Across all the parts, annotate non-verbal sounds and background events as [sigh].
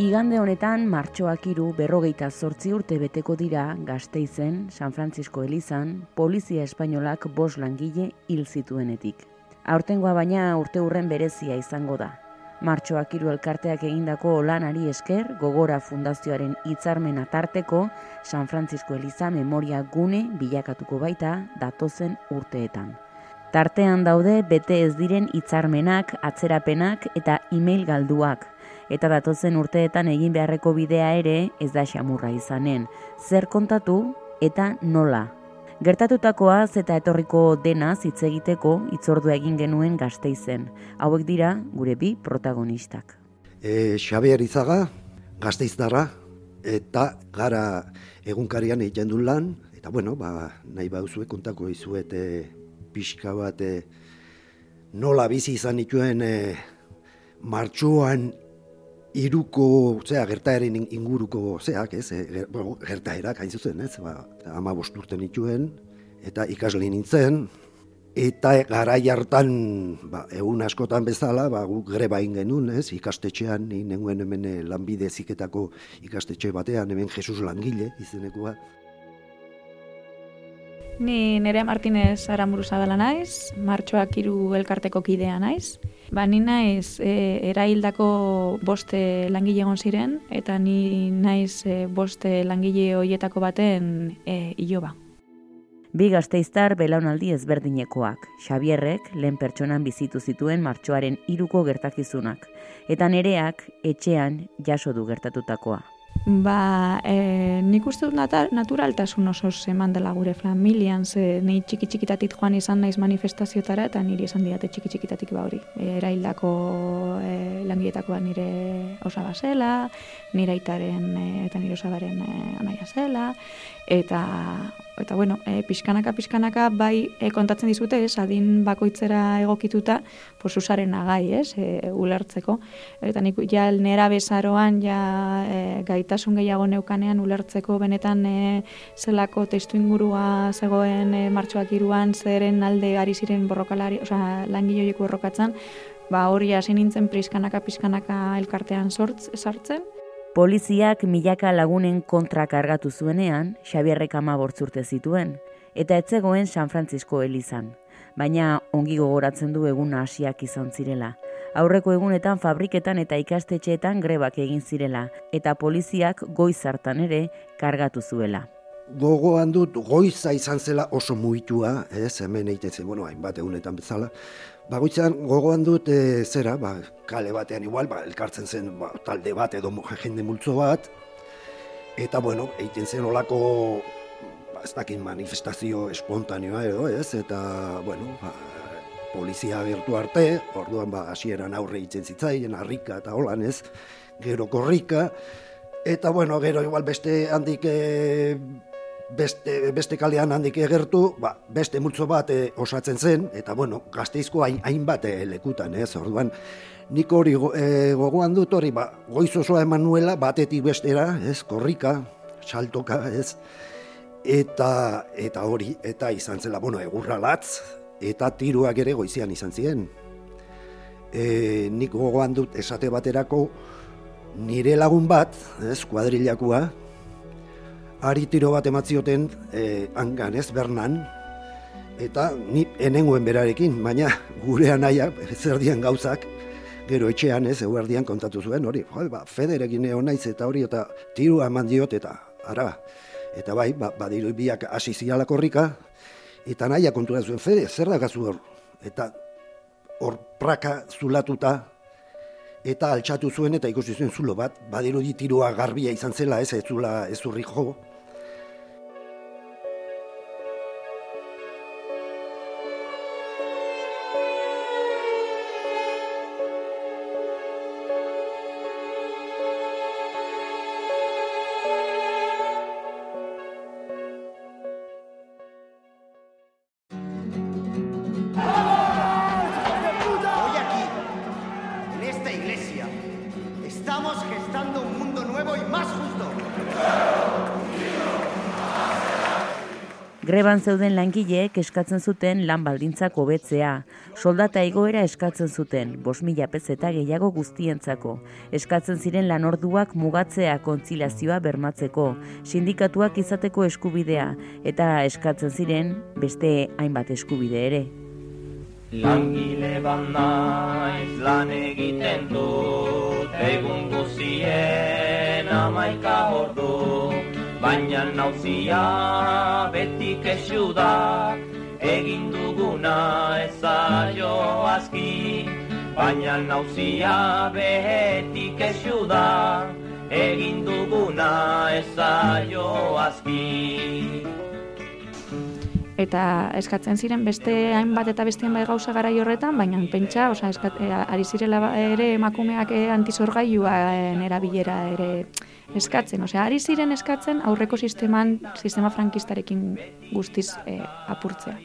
Igande honetan martxoak iru berrogeita zortzi urte beteko dira gazteizen, San Francisco Elizan, polizia espainolak bos langile hil zituenetik. Aurtengoa baina urte hurren berezia izango da. Martxoak iru elkarteak egindako lanari esker, gogora fundazioaren hitzarmen tarteko San Francisco Eliza memoria gune bilakatuko baita datozen urteetan. Tartean daude bete ez diren hitzarmenak, atzerapenak eta email galduak, eta datozen urteetan egin beharreko bidea ere ez da xamurra izanen. Zer kontatu eta nola? Gertatutakoa eta etorriko dena hitz egiteko itzordu egin genuen gazteizen. Hauek dira gure bi protagonistak. E, Xabier Izaga, gazteizdarra, eta gara egunkarian egiten du lan, eta bueno, ba, nahi bauzue kontako izuete pixka bat nola bizi izan ituen e, martxuan iruko, zera, gertaeren inguruko, zeak, ez, e, bueno, gertaerak, hain zuzen, ez, ba, ama bosturten ituen, eta ikasle nintzen, eta garai hartan, ba, egun askotan bezala, ba, guk greba genuen, ez, ikastetxean, ni nengoen hemen lanbide ziketako ikastetxe batean, hemen Jesus Langile, izenekoa. Ni Nerea Martinez Aramburuza dela naiz, martxoak hiru elkarteko kidea naiz. Ba, ni naiz e, eraildako boste langile egon ziren, eta ni naiz e, boste langile hoietako baten e, iloba. Bi gazteiztar belaunaldi ezberdinekoak, Xabierrek lehen pertsonan bizitu zituen martxoaren iruko gertakizunak, eta nereak etxean jaso du gertatutakoa. Ba, e, nik uste dut naturaltasun oso eman dela gure familian, ze ni txiki txikitatik joan izan naiz manifestaziotara, eta niri esan diate txiki txikitatik ba hori. E, eraildako e, langietakoa nire osaba zela, nire aitaren e, eta nire osabaren e, anaia zela, eta eta bueno, e, pixkanaka, pixkanaka, bai e, kontatzen dizute, ez, adin bakoitzera egokituta, pues, usaren agai, ez, e, ulertzeko. Eta nik, ja, nera bezaroan, ja, e, gaitasun gehiago neukanean, ulertzeko benetan e, zelako testu ingurua zegoen e, martxoak iruan, zeren alde ari ziren borrokalari, oza, langiloieko borrokatzen, ba, hori hasi nintzen prizkanaka, pizkanaka elkartean sortz, sartzen, Poliziak milaka lagunen kontra kargatu zuenean, Xabierrek ama bortzurte zituen, eta etzegoen San Francisco Elizan, baina ongi gogoratzen du egun hasiak izan zirela. Aurreko egunetan fabriketan eta ikastetxeetan grebak egin zirela, eta poliziak goiz hartan ere kargatu zuela. Gogoan dut goiza izan zela oso muitua, ez, hemen egiten zen, bueno, hainbat egunetan bezala, Bagoitzan gogoan dut e, zera, ba, kale batean igual, ba, elkartzen zen ba, talde bat edo jende multzo bat, eta bueno, egiten zen olako, ba, ez dakin manifestazio espontaneoa edo, ez, eta, bueno, ba, polizia gertu arte, orduan ba, hasieran aurre egiten zitzaien, harrika eta holan, ez, gero korrika, eta bueno, gero igual beste handik e, beste, beste kalean handik egertu, ba, beste multzo bat e, osatzen zen, eta bueno, gazteizko hain, hainbat e, lekutan, ez, orduan, nik hori e, gogoan dut hori, ba, goiz osoa emanuela, batetik bestera, ez, korrika, saltoka, ez, eta, eta hori, eta izan zela, bueno, egurra latz, eta tiruak ere goizian izan ziren. E, nik gogoan dut esate baterako, nire lagun bat, ez, kuadrilakoa, ari tiro bat ematzioten e, hangan ez, bernan, eta ni enengoen berarekin, baina gure anaia, zerdian gauzak, gero etxean ez, eguerdian kontatu zuen, hori, jo, ba, federekin egon naiz eta hori, eta tiru eman diot, eta ara, eta bai, ba, badiru biak hasi zialako korrika, eta naia kontura zuen, fede, zer da gazu hor, eta hor praka zulatuta, eta altxatu zuen eta ikusi zuen zulo bat, badiru tirua garbia izan zela, ez, ez zula, ez jo, Greban zeuden langileek eskatzen zuten lan baldintzak hobetzea. Soldata igoera eskatzen zuten, bos mila pezeta gehiago guztientzako. Eskatzen ziren lanorduak mugatzea kontzilazioa bermatzeko, sindikatuak izateko eskubidea, eta eskatzen ziren beste hainbat eskubide ere. Langile bandaiz lan egiten dut, egun guzien amaika ordu, baina nauzia beti kesu da, egin duguna ezaio aski, baina nauzia beti kesu da, egin duguna ezaio aski. Eta eskatzen ziren beste hainbat eta bestien bai gauza gara horretan, baina pentsa, oza, eskat, eh, ari zirela ere emakumeak eh, antizorgailua erabilera ere eskatzen, osea, ari ziren eskatzen aurreko sisteman, sistema frankistarekin guztiz e, apurtzea.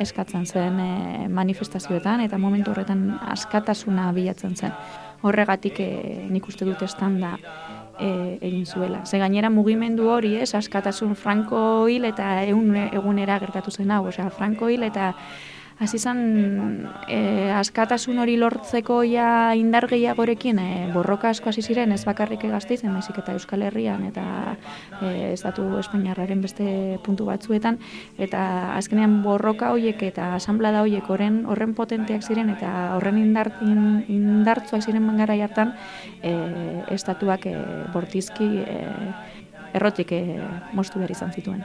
Eskatzen zen e, manifestazioetan eta momentu horretan askatasuna bilatzen zen. Horregatik e, nik uste dut estanda e, egin zuela. Ze gainera mugimendu hori, ez, askatasun franko hil eta egun, egunera gertatu zen hau, osea, franko hil eta hasi zen e, askatasun hori lortzeko ja indar gehiagorekin e, borroka asko hasi ziren ez bakarrik egaztizen, baizik eta Euskal Herrian eta e, estatu Espainiarraren beste puntu batzuetan eta azkenean borroka hoiek eta asamblada hoiek horren horren potenteak ziren eta horren indartin indartzuak ziren mangara hartan e, estatuak e, bortizki e, errotik e, mostu behar izan zituen.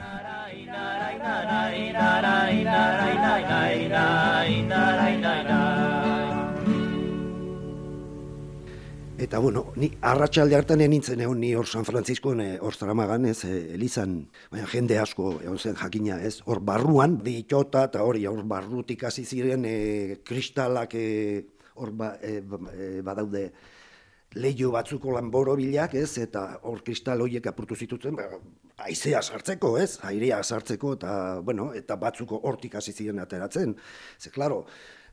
Eta bueno, ni arratsalde hartan nintzen egon ni hor San Francisco hor Zaramagan, ez, eh, Elizan, baina jende asko egon zen jakina, ez, hor barruan, ditota eta hori hor barrutik hasi ziren e, kristalak e, hor ba, e, badaude leio batzuko lanboro bilak, ez, eta hor kristal horiek apurtu zitutzen, ba, aizea sartzeko, ez, airea sartzeko, eta, bueno, eta batzuko hortik hasi ziren ateratzen. Ze, klaro,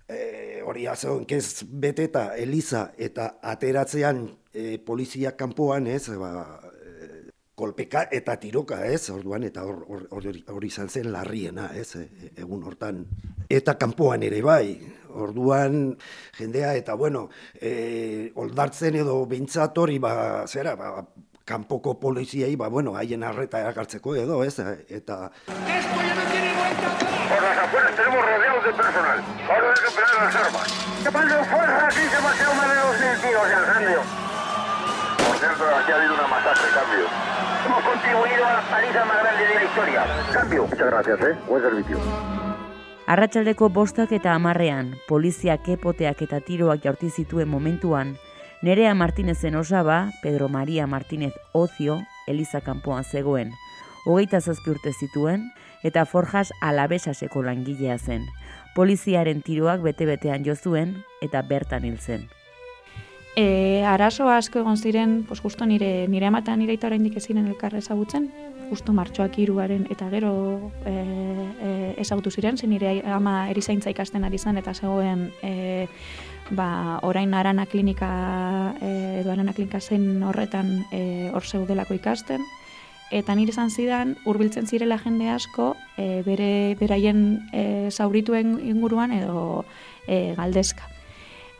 e, hori azeon, kez beteta Eliza eta ateratzean e, polizia kanpoan, ez, ba, e, kolpeka eta tiroka, ez, orduan, eta hori or, or, izan zen larriena, ez, e, egun hortan. Eta kanpoan ere bai, orduan jendea eta bueno, e, oldartzen edo bintzat hori ba, zera, ba, kanpoko poliziei, ba, bueno, haien arreta erakartzeko edo, ez, eta... Esto ya no tiene vuelta Por las afueras tenemos rodeados de personal. Ahora hay que operar las armas. ¿Qué pasa de fuerza aquí? Se paseo más de 2.000 tiros de cambio. Por cierto, aquí ha habido una masacre, cambio. Hemos contribuido a la paliza más grande de la historia. Cambio. Muchas gracias, eh. Buen servicio. Arratxaldeko bostak eta amarrean, poliziak epoteak eta tiroak jaurti zituen momentuan, Nerea Martinezen osaba, Pedro Maria Martinez Ocio, Eliza Kampoan zegoen, hogeita zazpi urte zituen, eta Forjas alabesaseko langilea zen. Poliziaren tiroak bete-betean jo zuen eta bertan hil zen. E, arazo asko egon ziren, pues justo nire, nire amata nire ita oraindik eziren elkarre ezagutzen, justo martxoak iruaren eta gero e, e, ezagutu ziren, zen nire ama erizaintza ikasten ari zen eta zegoen e, ba, orain arana klinika e, edo arana klinika zen horretan e, hor zeudelako ikasten, eta nire izan zidan hurbiltzen zirela jende asko e, bere beraien e, zaurituen inguruan edo e, galdezka.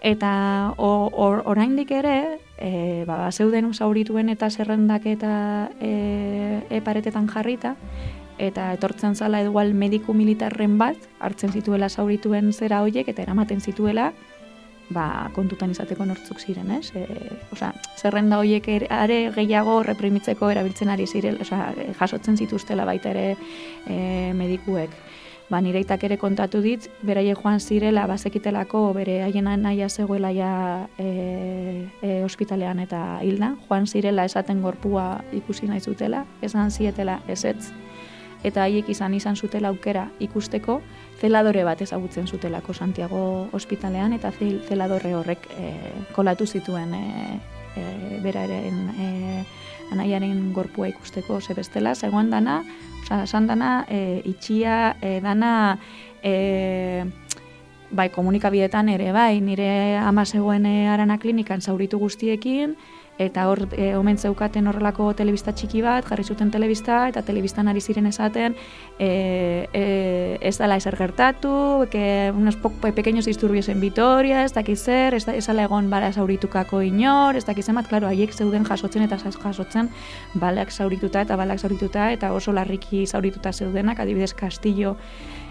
Eta or, oraindik ere, e, ba, zeuden zaurituen eta zerrendak eta e, eparetetan jarrita, eta etortzen zala edual mediku militarren bat, hartzen zituela zaurituen zera hoiek eta eramaten zituela, ba, kontutan izateko nortzuk ziren, ez? E, osa, zerrenda horiek are gehiago reprimitzeko erabiltzen ari ziren, osa, jasotzen zituztela baita ere e, medikuek. Ba, nireitak ere kontatu dit, beraie joan zirela, bazekitelako bere haien naia zegoela ja e, e, ospitalean eta hilda, joan zirela esaten gorpua ikusi nahi zutela, esan zietela ezetz, eta haiek izan izan zutela aukera ikusteko, zeladore bat ezagutzen zutelako Santiago ospitalean, eta zeladore horrek e, kolatu zituen e, e, beraren e, anaiaren gorpua ikusteko zebestela, zegoen dana, Osa, esan dana, e, itxia, e, dana, e, bai, komunikabidetan ere, bai, nire ama zegoen arana klinikan zauritu guztiekin, eta hor e, omen zeukaten horrelako telebista txiki bat, jarri zuten telebista, eta telebistan ari ziren esaten, e, e, ez dala eser gertatu, que unos po, pequeños disturbios en Vitoria, ez dakiz zer, ez, ez dala egon bara zauritukako inor, ez dakiz emat, klaro, haiek zeuden jasotzen eta jasotzen balak zaurituta eta balak zaurituta, eta oso larriki zaurituta zeudenak, adibidez Castillo,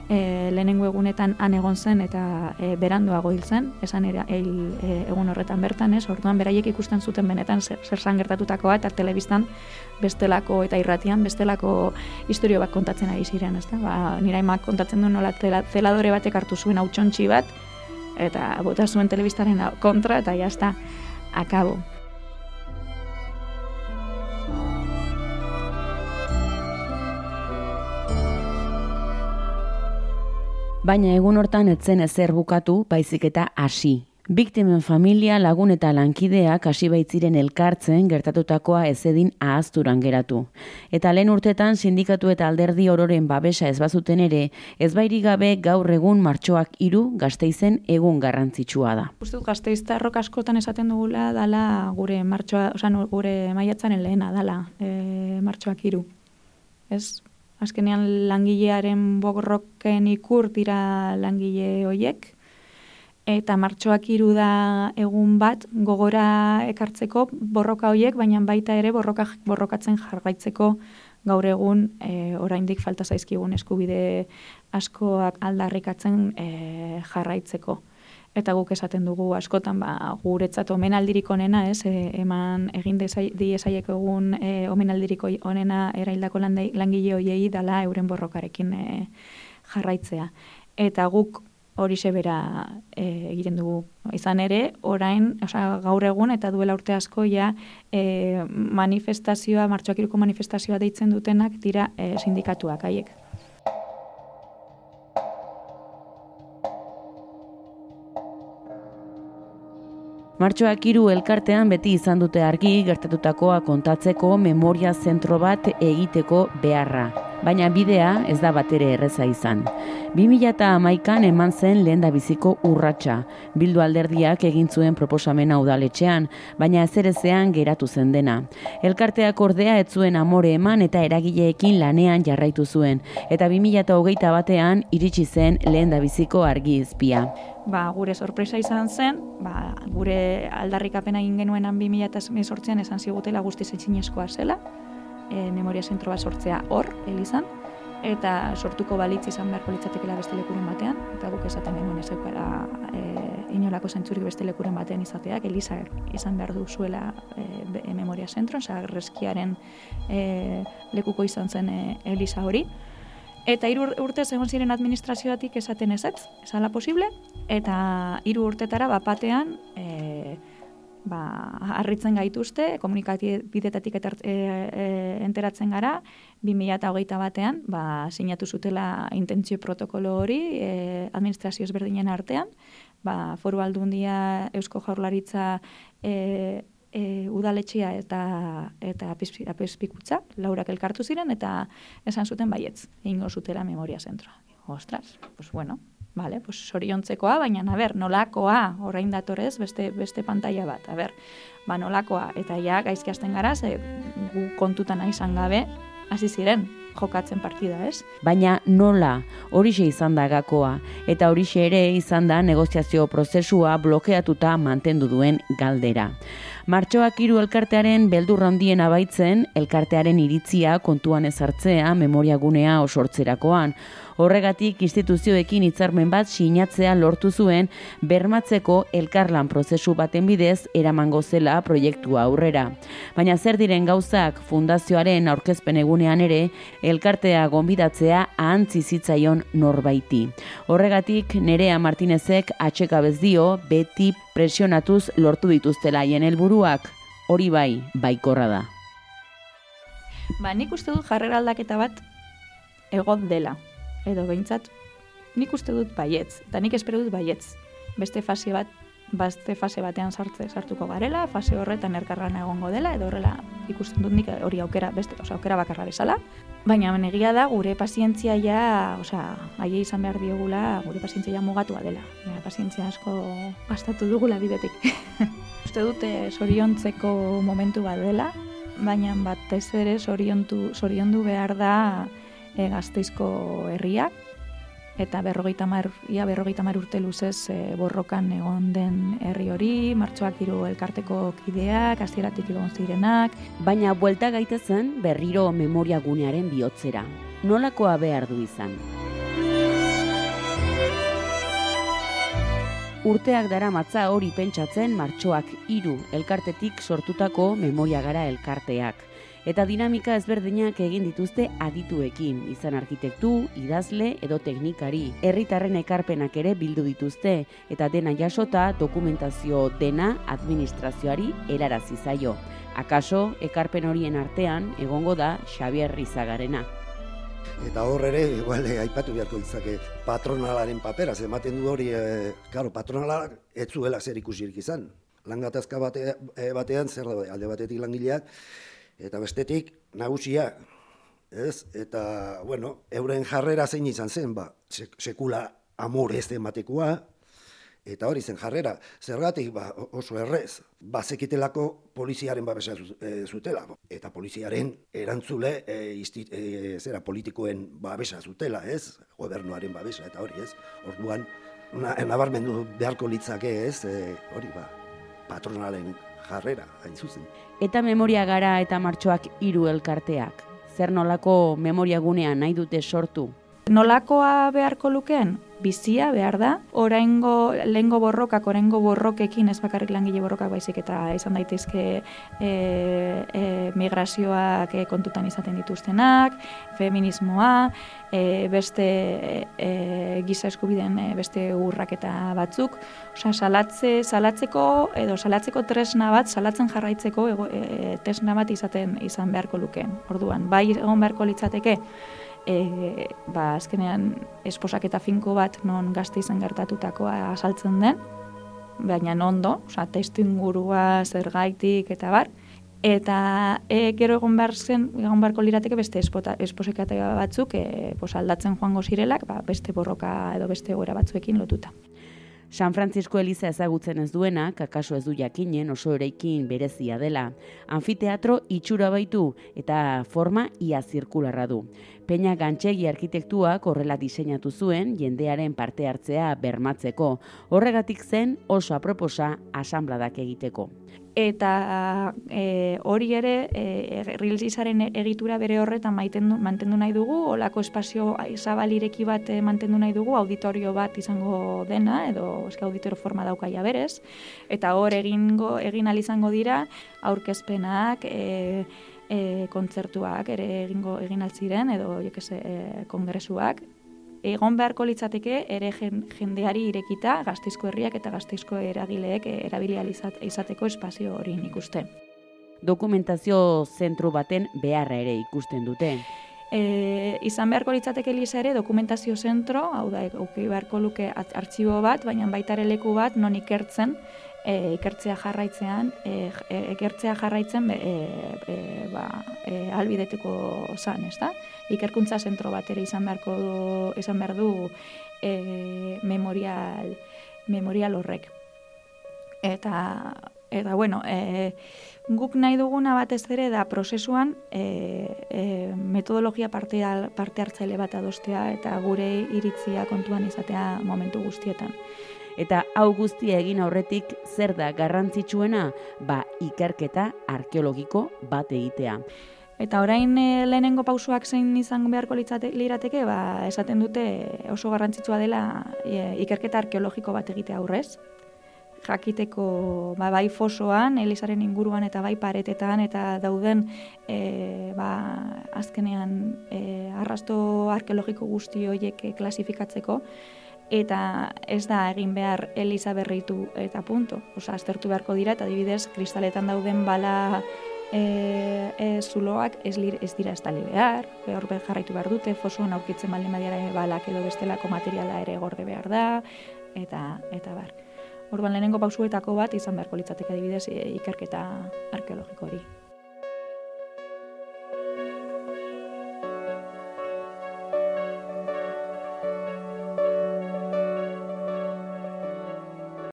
e, lehenengo egunetan han egon zen eta e, beranduago hil zen, esan era, eil, e, egun horretan bertan, ez, orduan beraiek ikusten zuten benetan zer, zer zan gertatutakoa eta telebistan bestelako eta irratian bestelako historio bat kontatzen ari ziren, ez da? Ba, nira imak kontatzen du nola zeladore batek hartu zuen hau bat, eta bota zuen telebistaren kontra, eta jazta, akabo. Baina egun hortan etzen ezer bukatu, baizik eta hasi. Biktimen familia lagun eta lankideak hasi baitziren elkartzen gertatutakoa ezedin ahazturan geratu. Eta lehen urtetan sindikatu eta alderdi ororen babesa ez bazuten ere, ez bairi gabe gaur egun martxoak hiru gazteizen egun garrantzitsua da. Uste gazteizta errok askotan esaten dugula dala gure martxoa, oza, gure maiatzaren lehena dala e, martxoak hiru. Ez, azkenean langilearen bogorroken ikur dira langile hoiek, eta martxoak hiru da egun bat gogora ekartzeko borroka hoiek, baina baita ere borroka, borrokatzen jarraitzeko gaur egun e, oraindik falta zaizkigun eskubide askoak aldarrikatzen e, jarraitzeko eta guk esaten dugu askotan ba guretzat omenaldirik onena, ez? E, eman egin di esaiek egun e, omenaldirik onena eraildako langile hoiei dala euren borrokarekin e, jarraitzea. Eta guk hori sebera e, egiten dugu. Izan ere, orain, osea, gaur egun eta duela urte asko ja e, manifestazioa, martxoak manifestazioa deitzen dutenak dira e, sindikatuak haiek. Martxoak hiru elkartean beti izan dute argi gertatutakoa kontatzeko memoria zentro bat egiteko beharra. Baina bidea ez da batere erreza izan. 2008an eman zen lehen da biziko urratsa. Bildu alderdiak egin zuen proposamena udaletxean, baina ezerezean geratu zen dena. Elkarteak ordea ez zuen amore eman eta eragileekin lanean jarraitu zuen. Eta 2008 batean iritsi zen lehen da biziko argi izpia ba, gure sorpresa izan zen, ba, gure aldarrikapena egin genuenan 2018an esan zigutela guzti zetzinezkoa zela, e, memoria zentro bat sortzea hor, elizan, eta sortuko balitz izan beharko litzatekela beste lekuren batean, eta guk esaten genuen ez e, inolako zentzurik beste lekuren batean izateak, eliza izan behar duzuela e, memoria zentro, oza, reskiaren e, lekuko izan zen e, eliza hori, Eta hiru urte egon ziren administrazioatik esaten ezetz, esala posible, eta hiru urtetara bapatean e, ba, harritzen gaituzte, komunikatibidetatik eta e, e, enteratzen gara, 2008 batean, ba, sinatu zutela intentzio protokolo hori e, administrazio ezberdinen artean, ba, foru aldundia Eusko Jaurlaritza e, e, udaletxea eta eta apespikutza, laurak elkartu ziren, eta esan zuten baietz, ingo zutela memoria zentroa. Ostras, pues bueno, vale, pues soriontzekoa, baina, a ber, nolakoa, orain datorez, beste, beste pantalla bat, a ber, ba, nolakoa, eta ja, gaizki hasten gara, ze gu kontutan izan gabe, hasi ziren, jokatzen partida, ez? Baina nola, horixe izan da gakoa, eta horixe ere izan da negoziazio prozesua blokeatuta mantendu duen galdera. Martxoak hiru elkartearen beldur handien abaitzen, elkartearen iritzia kontuan ezartzea memoria gunea osortzerakoan. Horregatik instituzioekin hitzarmen bat sinatzea lortu zuen bermatzeko elkarlan prozesu baten bidez eramango zela proiektua aurrera. Baina zer diren gauzak fundazioaren aurkezpen egunean ere elkartea gonbidatzea ahantzi zitzaion norbaiti. Horregatik Nerea Martinezek atxeka bezdio beti presionatuz lortu dituztela hien helburuak hori bai baikorra da. Ba, nik uste dut jarrera aldaketa bat egon dela edo behintzat nik uste dut baietz, eta nik espero dut baietz. Beste fase bat, beste fase batean sartze sartuko garela, fase horretan erkarran egongo dela, edo horrela ikusten dut nik hori aukera, beste, oza, aukera bakarra bezala. Baina egia da, gure pazientzia ja, oza, aie izan behar diogula, gure pazientzia ja mugatua dela. Ja, pazientzia asko gastatu dugula bidetik. [laughs] uste dute soriontzeko momentu bat dela, baina batez ere soriontu, soriondu behar da e, gazteizko herriak, eta berrogeita mar, ia berrogeita mar urte luzez e, borrokan egon den herri hori, martxoak hiru elkarteko kideak, hasieratik egon zirenak. Baina buelta gaitezen berriro memoria gunearen bihotzera. Nolakoa behar du izan? Urteak dara matza hori pentsatzen martxoak hiru elkartetik sortutako memoria gara elkarteak. Eta dinamika ezberdinak egin dituzte adituekin, izan arkitektu, idazle edo teknikari. Herritarren ekarpenak ere bildu dituzte, eta dena jasota dokumentazio dena administrazioari erarazi zaio. Akaso, ekarpen horien artean, egongo da Xavier Rizagarena. Eta hor ere, igual, eh, aipatu beharko ditzake patronalaren papera, ematen du hori, e, claro, patronalak ez zuela zer ikusirik izan. Langatazka bate, e, batean, zer da, alde batetik langileak, eta bestetik nagusia, ez? Eta, bueno, euren jarrera zein izan zen, ba, sekula amor ez ematekoa, Eta hori zen jarrera, zergatik ba, oso errez, bazekitelako poliziaren babesa e, zutela. Eta poliziaren erantzule e, isti, e, zera politikoen babesa zutela, ez? Gobernuaren babesa, eta hori ez. Orduan, nabarmendu beharko litzake ez, e, hori ba, patronalen jarrera, hain zuzen. Eta memoria gara eta martxoak hiru elkarteak. Zer nolako memoria gunean nahi dute sortu? Nolakoa beharko lukeen? bizia behar da. Oraingo lehengo borrokak, oraingo borrokekin ez bakarrik langile borrokak baizik eta izan daitezke e, e, migrazioak e, kontutan izaten dituztenak, feminismoa, e, beste e, giza eskubiden e, beste urrak eta batzuk. Osa, salatze, salatzeko edo salatzeko tresna bat, salatzen jarraitzeko e, tresna bat izaten izan beharko lukeen. Orduan, bai egon beharko litzateke, e, ba, azkenean esposak eta finko bat non gazte izan gertatutakoa asaltzen den, baina ondo, oza, testu ingurua, zer gaitik, eta bar, eta e, gero egon behar zen, egon beharko lirateke beste espota, batzuk e, pos, aldatzen joango zirelak, ba, beste borroka edo beste gora batzuekin lotuta. San Francisco Eliza ezagutzen ez duena, kakaso ez du jakinen oso ereikin berezia dela. Anfiteatro itxura baitu eta forma ia zirkularra du. Peña Gantxegi arkitektuak horrela diseinatu zuen jendearen parte hartzea bermatzeko. Horregatik zen oso aproposa asambladak egiteko eta e, hori ere e, rilzizaren egitura bere horretan mantendu, mantendu nahi dugu, olako espazio zabalireki bat e, mantendu nahi dugu, auditorio bat izango dena, edo eske auditorio forma daukaia berez, eta hor egingo, egin izango dira, aurkezpenak, e, e, kontzertuak ere egingo egin altziren, edo jo e, kongresuak, egon beharko litzateke ere jendeari irekita gazteizko herriak eta gazteizko eragileek erabilia izateko espazio hori ikuste. Dokumentazio zentru baten beharra ere ikusten dute. E, izan beharko litzateke Elisa ere dokumentazio zentro, hau da, uki beharko luke artxibo bat, baina baita ere leku bat non ikertzen, e, ikertzea jarraitzean, e, e, ikertzea jarraitzen e, e, ba, e, albideteko zan, ez da? Ikerkuntza zentro bat ere izan beharko izan behar du e, memorial, memorial horrek. Eta, eta bueno, e, guk nahi duguna batez ere da prozesuan e, e, metodologia parte, parte hartzaile bat adostea eta gure iritzia kontuan izatea momentu guztietan. Eta hau guztia egin aurretik zer da garrantzitsuena? Ba, ikerketa arkeologiko bat egitea. Eta orain e, lehenengo pausuak zein izango beharko lirateke, ba, esaten dute oso garrantzitsua dela e, ikerketa arkeologiko bat egitea aurrez. Jakiteko ba, bai fosoan, elizaren inguruan eta bai paretetan eta dauden e, ba, azkenean e, arrasto arkeologiko guzti horiek klasifikatzeko eta ez da egin behar Eliza berritu eta punto. Osa, aztertu beharko dira, eta adibidez, kristaletan dauden bala e, e, zuloak ez, lir, ez dira estali behar, behar jarraitu behar dute, fosuan aurkitzen baldin badiara balak edo bestelako materiala ere gorde behar da, eta eta bar. Orduan lehenengo pausuetako bat izan beharko litzateke adibidez e, ikerketa arkeologiko hori.